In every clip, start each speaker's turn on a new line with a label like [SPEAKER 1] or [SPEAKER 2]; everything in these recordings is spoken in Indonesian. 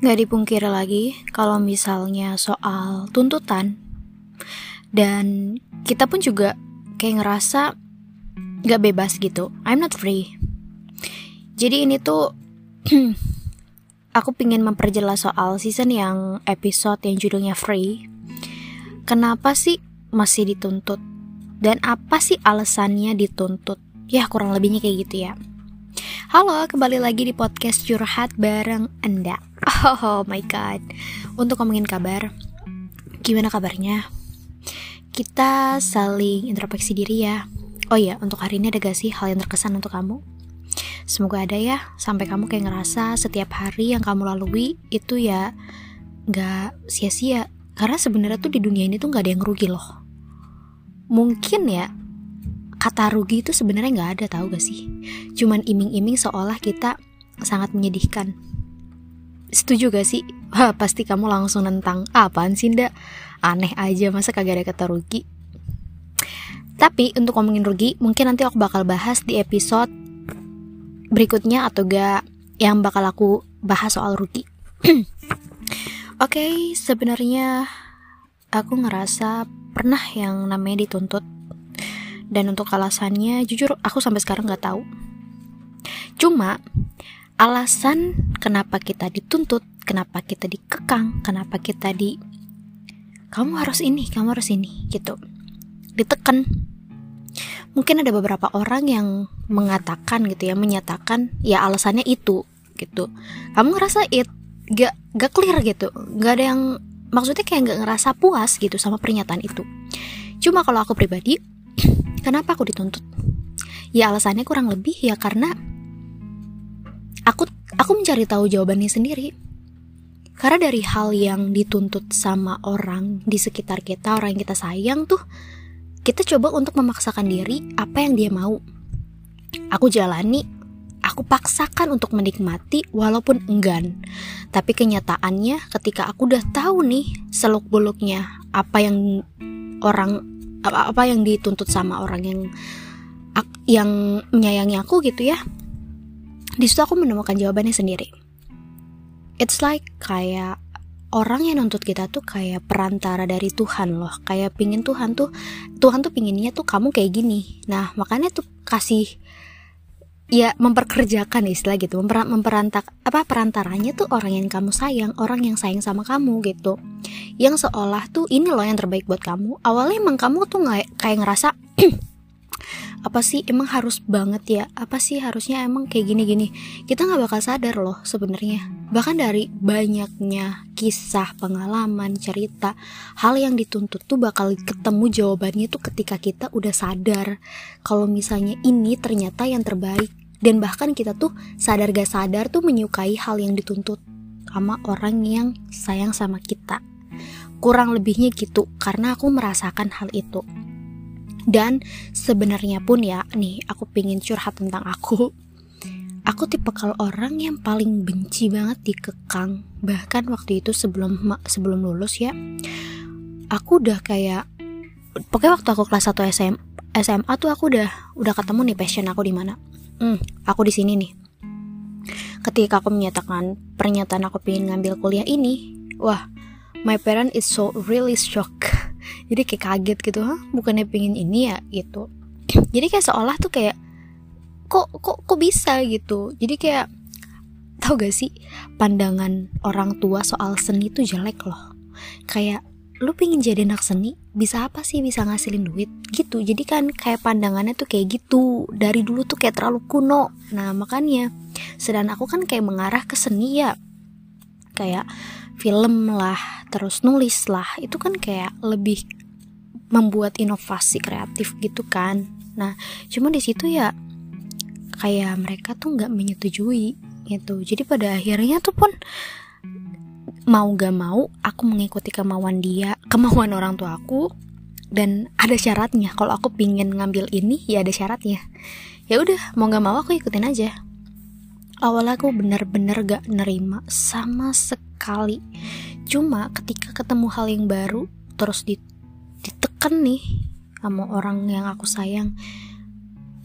[SPEAKER 1] Gak dipungkiri lagi kalau misalnya soal tuntutan dan kita pun juga kayak ngerasa gak bebas gitu. I'm not free. Jadi ini tuh aku pingin memperjelas soal season yang episode yang judulnya free. Kenapa sih masih dituntut? Dan apa sih alasannya dituntut? Ya kurang lebihnya kayak gitu ya. Halo, kembali lagi di podcast curhat bareng Anda. Oh my god. Untuk ngomongin kabar, gimana kabarnya? Kita saling introspeksi diri ya. Oh iya, untuk hari ini ada gak sih hal yang terkesan untuk kamu? Semoga ada ya, sampai kamu kayak ngerasa setiap hari yang kamu lalui itu ya gak sia-sia. Karena sebenarnya tuh di dunia ini tuh gak ada yang rugi loh. Mungkin ya kata rugi itu sebenarnya nggak ada tahu gak sih? Cuman iming-iming seolah kita sangat menyedihkan. Setuju gak sih? Wah, pasti kamu langsung nentang apaan sih ndak aneh aja masa kagak ada kata rugi? Tapi untuk ngomongin rugi mungkin nanti aku bakal bahas di episode berikutnya atau gak yang bakal aku bahas soal rugi. Oke okay, sebenarnya aku ngerasa pernah yang namanya dituntut dan untuk alasannya jujur aku sampai sekarang nggak tahu. Cuma alasan kenapa kita dituntut, kenapa kita dikekang, kenapa kita di kamu harus ini, kamu harus ini gitu. Ditekan. Mungkin ada beberapa orang yang mengatakan gitu ya, menyatakan ya alasannya itu gitu. Kamu ngerasa it gak gak clear gitu, gak ada yang maksudnya kayak gak ngerasa puas gitu sama pernyataan itu. Cuma kalau aku pribadi, Kenapa aku dituntut? Ya alasannya kurang lebih ya karena aku aku mencari tahu jawabannya sendiri. Karena dari hal yang dituntut sama orang di sekitar kita, orang yang kita sayang tuh, kita coba untuk memaksakan diri apa yang dia mau. Aku jalani, aku paksakan untuk menikmati walaupun enggan. Tapi kenyataannya ketika aku udah tahu nih seluk-beluknya apa yang orang apa apa yang dituntut sama orang yang yang menyayangi aku gitu ya. Di situ aku menemukan jawabannya sendiri. It's like kayak orang yang nuntut kita tuh kayak perantara dari Tuhan loh. Kayak pingin Tuhan tuh Tuhan tuh pinginnya tuh kamu kayak gini. Nah makanya tuh kasih ya memperkerjakan istilah gitu memper, memperantak apa perantaranya tuh orang yang kamu sayang orang yang sayang sama kamu gitu. Yang seolah tuh ini loh yang terbaik buat kamu. Awalnya emang kamu tuh nggak kayak ngerasa apa sih emang harus banget ya apa sih harusnya emang kayak gini gini kita nggak bakal sadar loh sebenarnya. Bahkan dari banyaknya kisah pengalaman cerita hal yang dituntut tuh bakal ketemu jawabannya tuh ketika kita udah sadar. Kalau misalnya ini ternyata yang terbaik dan bahkan kita tuh sadar gak sadar tuh menyukai hal yang dituntut sama orang yang sayang sama kita. Kurang lebihnya gitu karena aku merasakan hal itu. Dan sebenarnya pun ya nih aku pingin curhat tentang aku. Aku tipe kalau orang yang paling benci banget dikekang. Bahkan waktu itu sebelum sebelum lulus ya aku udah kayak pokoknya waktu aku kelas 1 SM, SMA tuh aku udah udah ketemu nih passion aku di mana hmm, aku di sini nih. Ketika aku menyatakan pernyataan aku pengen ngambil kuliah ini, wah, my parent is so really shock. Jadi kayak kaget gitu, hah, bukannya pengen ini ya gitu. Jadi kayak seolah tuh kayak kok kok kok bisa gitu. Jadi kayak tau gak sih pandangan orang tua soal seni tuh jelek loh. Kayak lu pengen jadi anak seni bisa apa sih bisa ngasilin duit? Gitu. Jadi kan kayak pandangannya tuh kayak gitu. Dari dulu tuh kayak terlalu kuno. Nah makanya sedang aku kan kayak mengarah ke seni ya. Kayak film lah terus nulis lah. Itu kan kayak lebih membuat inovasi kreatif gitu kan. Nah cuma di situ ya kayak mereka tuh nggak menyetujui gitu. Jadi pada akhirnya tuh pun mau gak mau aku mengikuti kemauan dia kemauan orang tua aku. Dan ada syaratnya kalau aku pingin ngambil ini ya ada syaratnya. Ya udah mau gak mau aku ikutin aja. Awal aku bener-bener gak nerima sama sekali. Cuma ketika ketemu hal yang baru terus ditekan nih sama orang yang aku sayang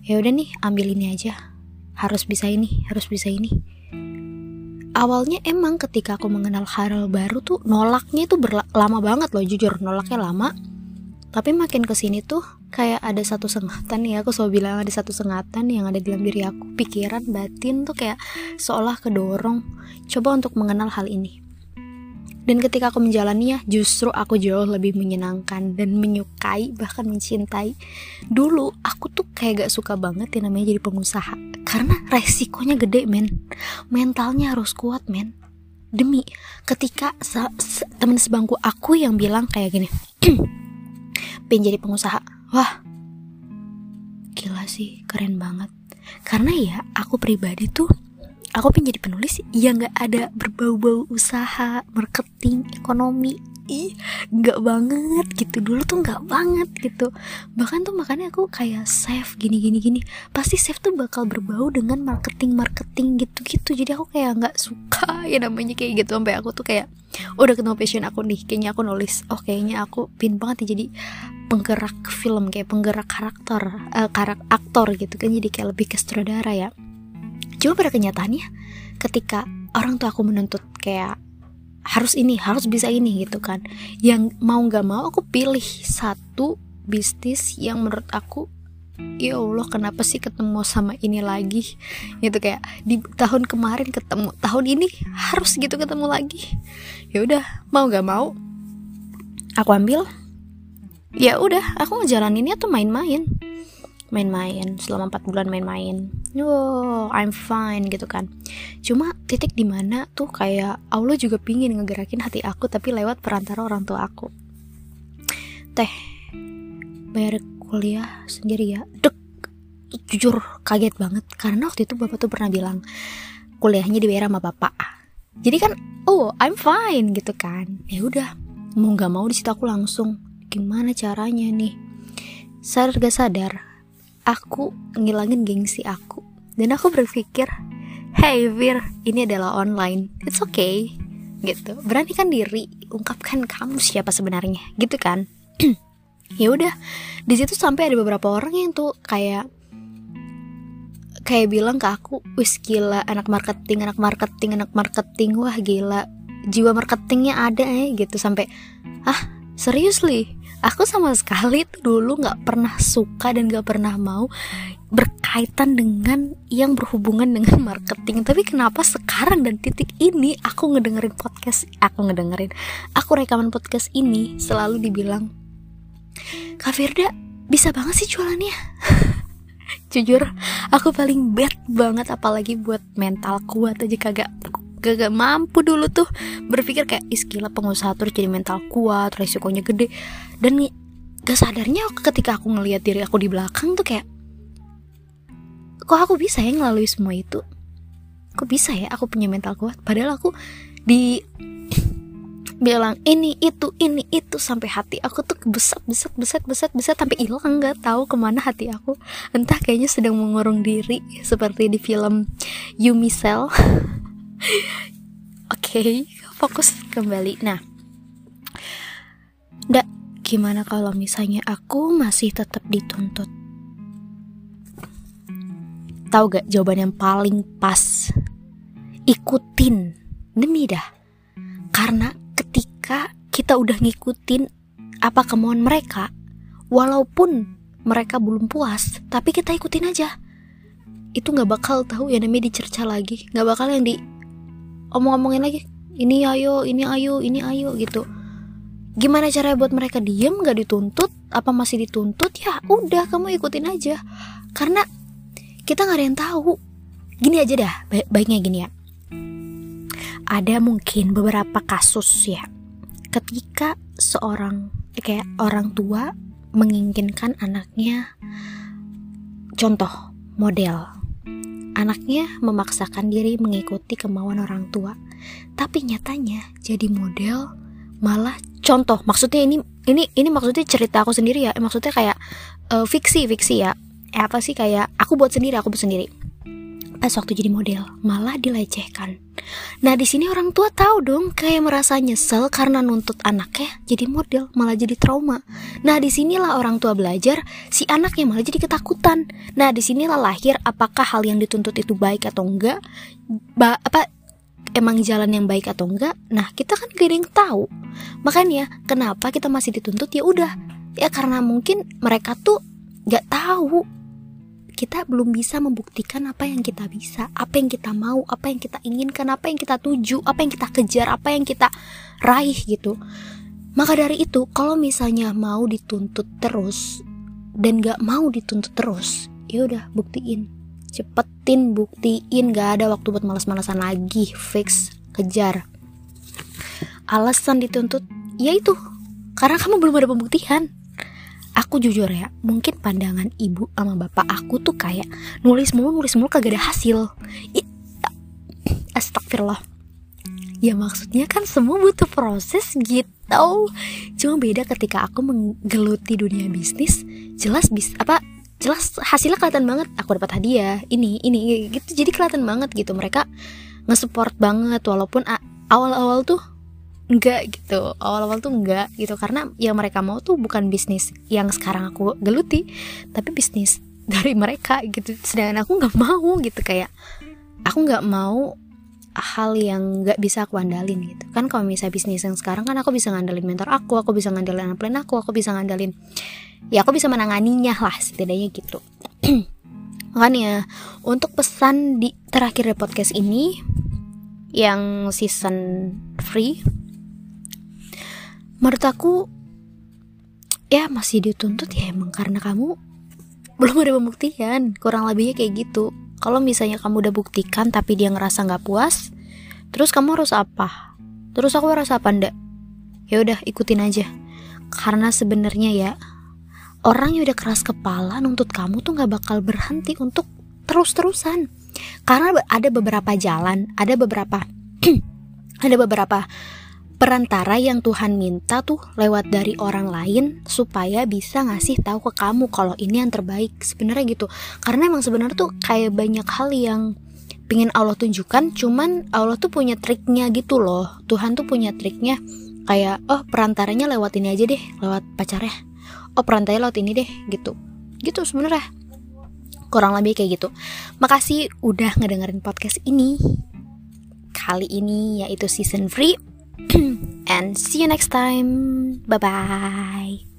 [SPEAKER 1] ya udah nih ambil ini aja. Harus bisa ini harus bisa ini awalnya emang ketika aku mengenal hal baru tuh nolaknya tuh lama banget loh jujur nolaknya lama. Tapi makin ke sini tuh kayak ada satu sengatan ya aku selalu bilang ada satu sengatan yang ada di dalam diri aku. Pikiran batin tuh kayak seolah kedorong. Coba untuk mengenal hal ini dan ketika aku menjalaninya justru aku jauh lebih menyenangkan dan menyukai bahkan mencintai. Dulu aku tuh kayak gak suka banget yang namanya jadi pengusaha. Karena resikonya gede men. Mentalnya harus kuat men. Demi ketika se se teman sebangku aku yang bilang kayak gini pengen jadi pengusaha. Wah gila sih keren banget. Karena ya aku pribadi tuh aku pengen jadi penulis ya nggak ada berbau-bau usaha marketing ekonomi. Ih nggak banget gitu. Dulu tuh nggak banget gitu. Bahkan tuh makanya aku kayak save gini gini gini. Pasti save tuh bakal berbau dengan marketing marketing gitu gitu jadi aku kayak nggak suka ya namanya kayak gitu. Sampai aku tuh kayak udah ketemu passion aku nih. Kayaknya aku nulis. Oh kayaknya aku pin banget ya jadi penggerak film kayak penggerak karakter uh, karak aktor gitu kan. Jadi kayak lebih ke sutradara ya cuma pada kenyataannya ketika orang tua aku menuntut kayak harus ini harus bisa ini gitu kan. Yang mau nggak mau aku pilih satu bisnis yang menurut aku ya Allah kenapa sih ketemu sama ini lagi? Gitu kayak di tahun kemarin ketemu tahun ini harus gitu ketemu lagi. Ya udah mau nggak mau aku ambil. Ya udah aku ngejalaninnya tuh main-main main-main selama 4 bulan main-main. Wow I'm fine gitu kan. Cuma titik di mana tuh kayak Allah juga pingin ngegerakin hati aku tapi lewat perantara orang tua aku. Teh bayar kuliah sendiri ya? Dek jujur kaget banget karena waktu itu bapak tuh pernah bilang kuliahnya dibayar sama bapak. Jadi kan oh I'm fine gitu kan. Ya udah mau nggak mau di situ aku langsung. Gimana caranya nih? Sadar gak sadar aku ngilangin gengsi aku. Dan aku berpikir hey Vir ini adalah online. It's okay. Gitu. Beranikan diri ungkapkan kamu siapa sebenarnya. Gitu kan? Ya udah di situ sampai ada beberapa orang yang tuh kayak kayak bilang ke aku wis gila anak marketing anak marketing anak marketing. Wah gila. Jiwa marketingnya ada eh. Gitu sampai ah seriously aku sama sekali dulu nggak pernah suka dan nggak pernah mau berkaitan dengan yang berhubungan dengan marketing. Tapi kenapa sekarang dan titik ini aku ngedengerin podcast aku ngedengerin aku rekaman podcast ini selalu dibilang Kak Firda bisa banget sih jualannya? Jujur aku paling bad banget apalagi buat mental kuat aja kagak gak, mampu dulu tuh. Berpikir kayak iskilah pengusaha terus jadi mental kuat resikonya gede. Dan gak sadarnya ketika aku ngelihat diri aku di belakang tuh kayak kok aku bisa ya ngelalui semua itu? Kok bisa ya aku punya mental kuat? Padahal aku di bilang ini itu ini itu sampai hati aku tuh besar besar besar besar besar sampai hilang nggak tahu ke mana hati aku. Entah kayaknya sedang mengurung diri seperti di film Yumi Cell okay, fokus kembali. Nah, Ndak, gimana kalau misalnya aku masih tetap dituntut? Tahu gak jawaban yang paling pas? Ikutin, demi dah. Karena ketika kita udah ngikutin apa kemauan mereka, walaupun mereka belum puas, tapi kita ikutin aja. Itu nggak bakal tahu ya namanya dicerca lagi, nggak bakal yang di omong-omongin lagi ini ayo ini ayo ini ayo gitu. Gimana cara buat mereka diem gak dituntut? Apa masih dituntut? Ya udah kamu ikutin aja. Karena kita nggak ada yang tahu. Gini aja dah baiknya gini ya. Ada mungkin beberapa kasus ya ketika seorang kayak orang tua menginginkan anaknya contoh model Anaknya memaksakan diri mengikuti kemauan orang tua, tapi nyatanya jadi model malah contoh. Maksudnya ini ini ini maksudnya cerita aku sendiri ya. Maksudnya kayak uh, fiksi fiksi ya. Eh, apa sih kayak aku buat sendiri, aku buat sendiri pas waktu jadi model malah dilecehkan. Nah di sini orang tua tahu dong kayak merasa nyesel karena nuntut anaknya jadi model malah jadi trauma. Nah di sinilah orang tua belajar si anaknya malah jadi ketakutan. Nah di sinilah lahir apakah hal yang dituntut itu baik atau enggak. Ba apa emang jalan yang baik atau enggak nah kita kan gak ada yang tahu makanya kenapa kita masih dituntut ya udah ya karena mungkin mereka tuh gak tahu kita belum bisa membuktikan apa yang kita bisa, apa yang kita mau, apa yang kita inginkan, apa yang kita tuju, apa yang kita kejar, apa yang kita raih gitu. Maka dari itu, kalau misalnya mau dituntut terus dan gak mau dituntut terus, ya udah buktiin, cepetin buktiin, gak ada waktu buat malas-malasan lagi, fix, kejar. Alasan dituntut, ya itu, karena kamu belum ada pembuktian aku jujur ya mungkin pandangan ibu sama bapak aku tuh kayak nulis mulu nulis mulu kagak ada hasil. I, astagfirullah. Ya maksudnya kan semua butuh proses gitu. Cuma beda ketika aku menggeluti dunia bisnis jelas bis apa jelas hasilnya kelihatan banget. Aku dapat hadiah ini ini gitu. Jadi kelihatan banget gitu. Mereka ngesupport banget walaupun awal-awal tuh enggak gitu. Awal-awal tuh enggak gitu. Karena yang mereka mau tuh bukan bisnis yang sekarang aku geluti tapi bisnis dari mereka gitu. Sedangkan aku nggak mau gitu. Kayak aku nggak mau hal yang nggak bisa aku andalin gitu. Kan kalau misalnya bisnis yang sekarang kan aku bisa ngandelin mentor aku aku bisa ngandelin plan aku aku bisa ngandelin ya aku bisa menanganinya lah setidaknya gitu. Makanya untuk pesan di terakhir podcast ini yang season free menurut aku ya masih dituntut ya emang karena kamu belum ada pembuktian. Kurang lebihnya kayak gitu. Kalau misalnya kamu udah buktikan tapi dia ngerasa nggak puas terus kamu harus apa? Terus aku harus apa ndak ya udah ikutin aja. Karena sebenarnya ya orang yang udah keras kepala nuntut kamu tuh nggak bakal berhenti untuk terus-terusan. Karena ada beberapa jalan ada beberapa ada beberapa perantara yang Tuhan minta tuh lewat dari orang lain supaya bisa ngasih tahu ke kamu kalau ini yang terbaik. Sebenarnya gitu. Karena emang sebenarnya tuh kayak banyak hal yang pingin Allah tunjukkan cuman Allah tuh punya triknya gitu loh. Tuhan tuh punya triknya kayak oh perantaranya lewat ini aja deh lewat pacarnya. Oh perantaranya lewat ini deh gitu. Gitu sebenarnya. Kurang lebih kayak gitu. Makasih udah ngedengerin podcast ini. Kali ini yaitu season free and see you next time. Bye bye.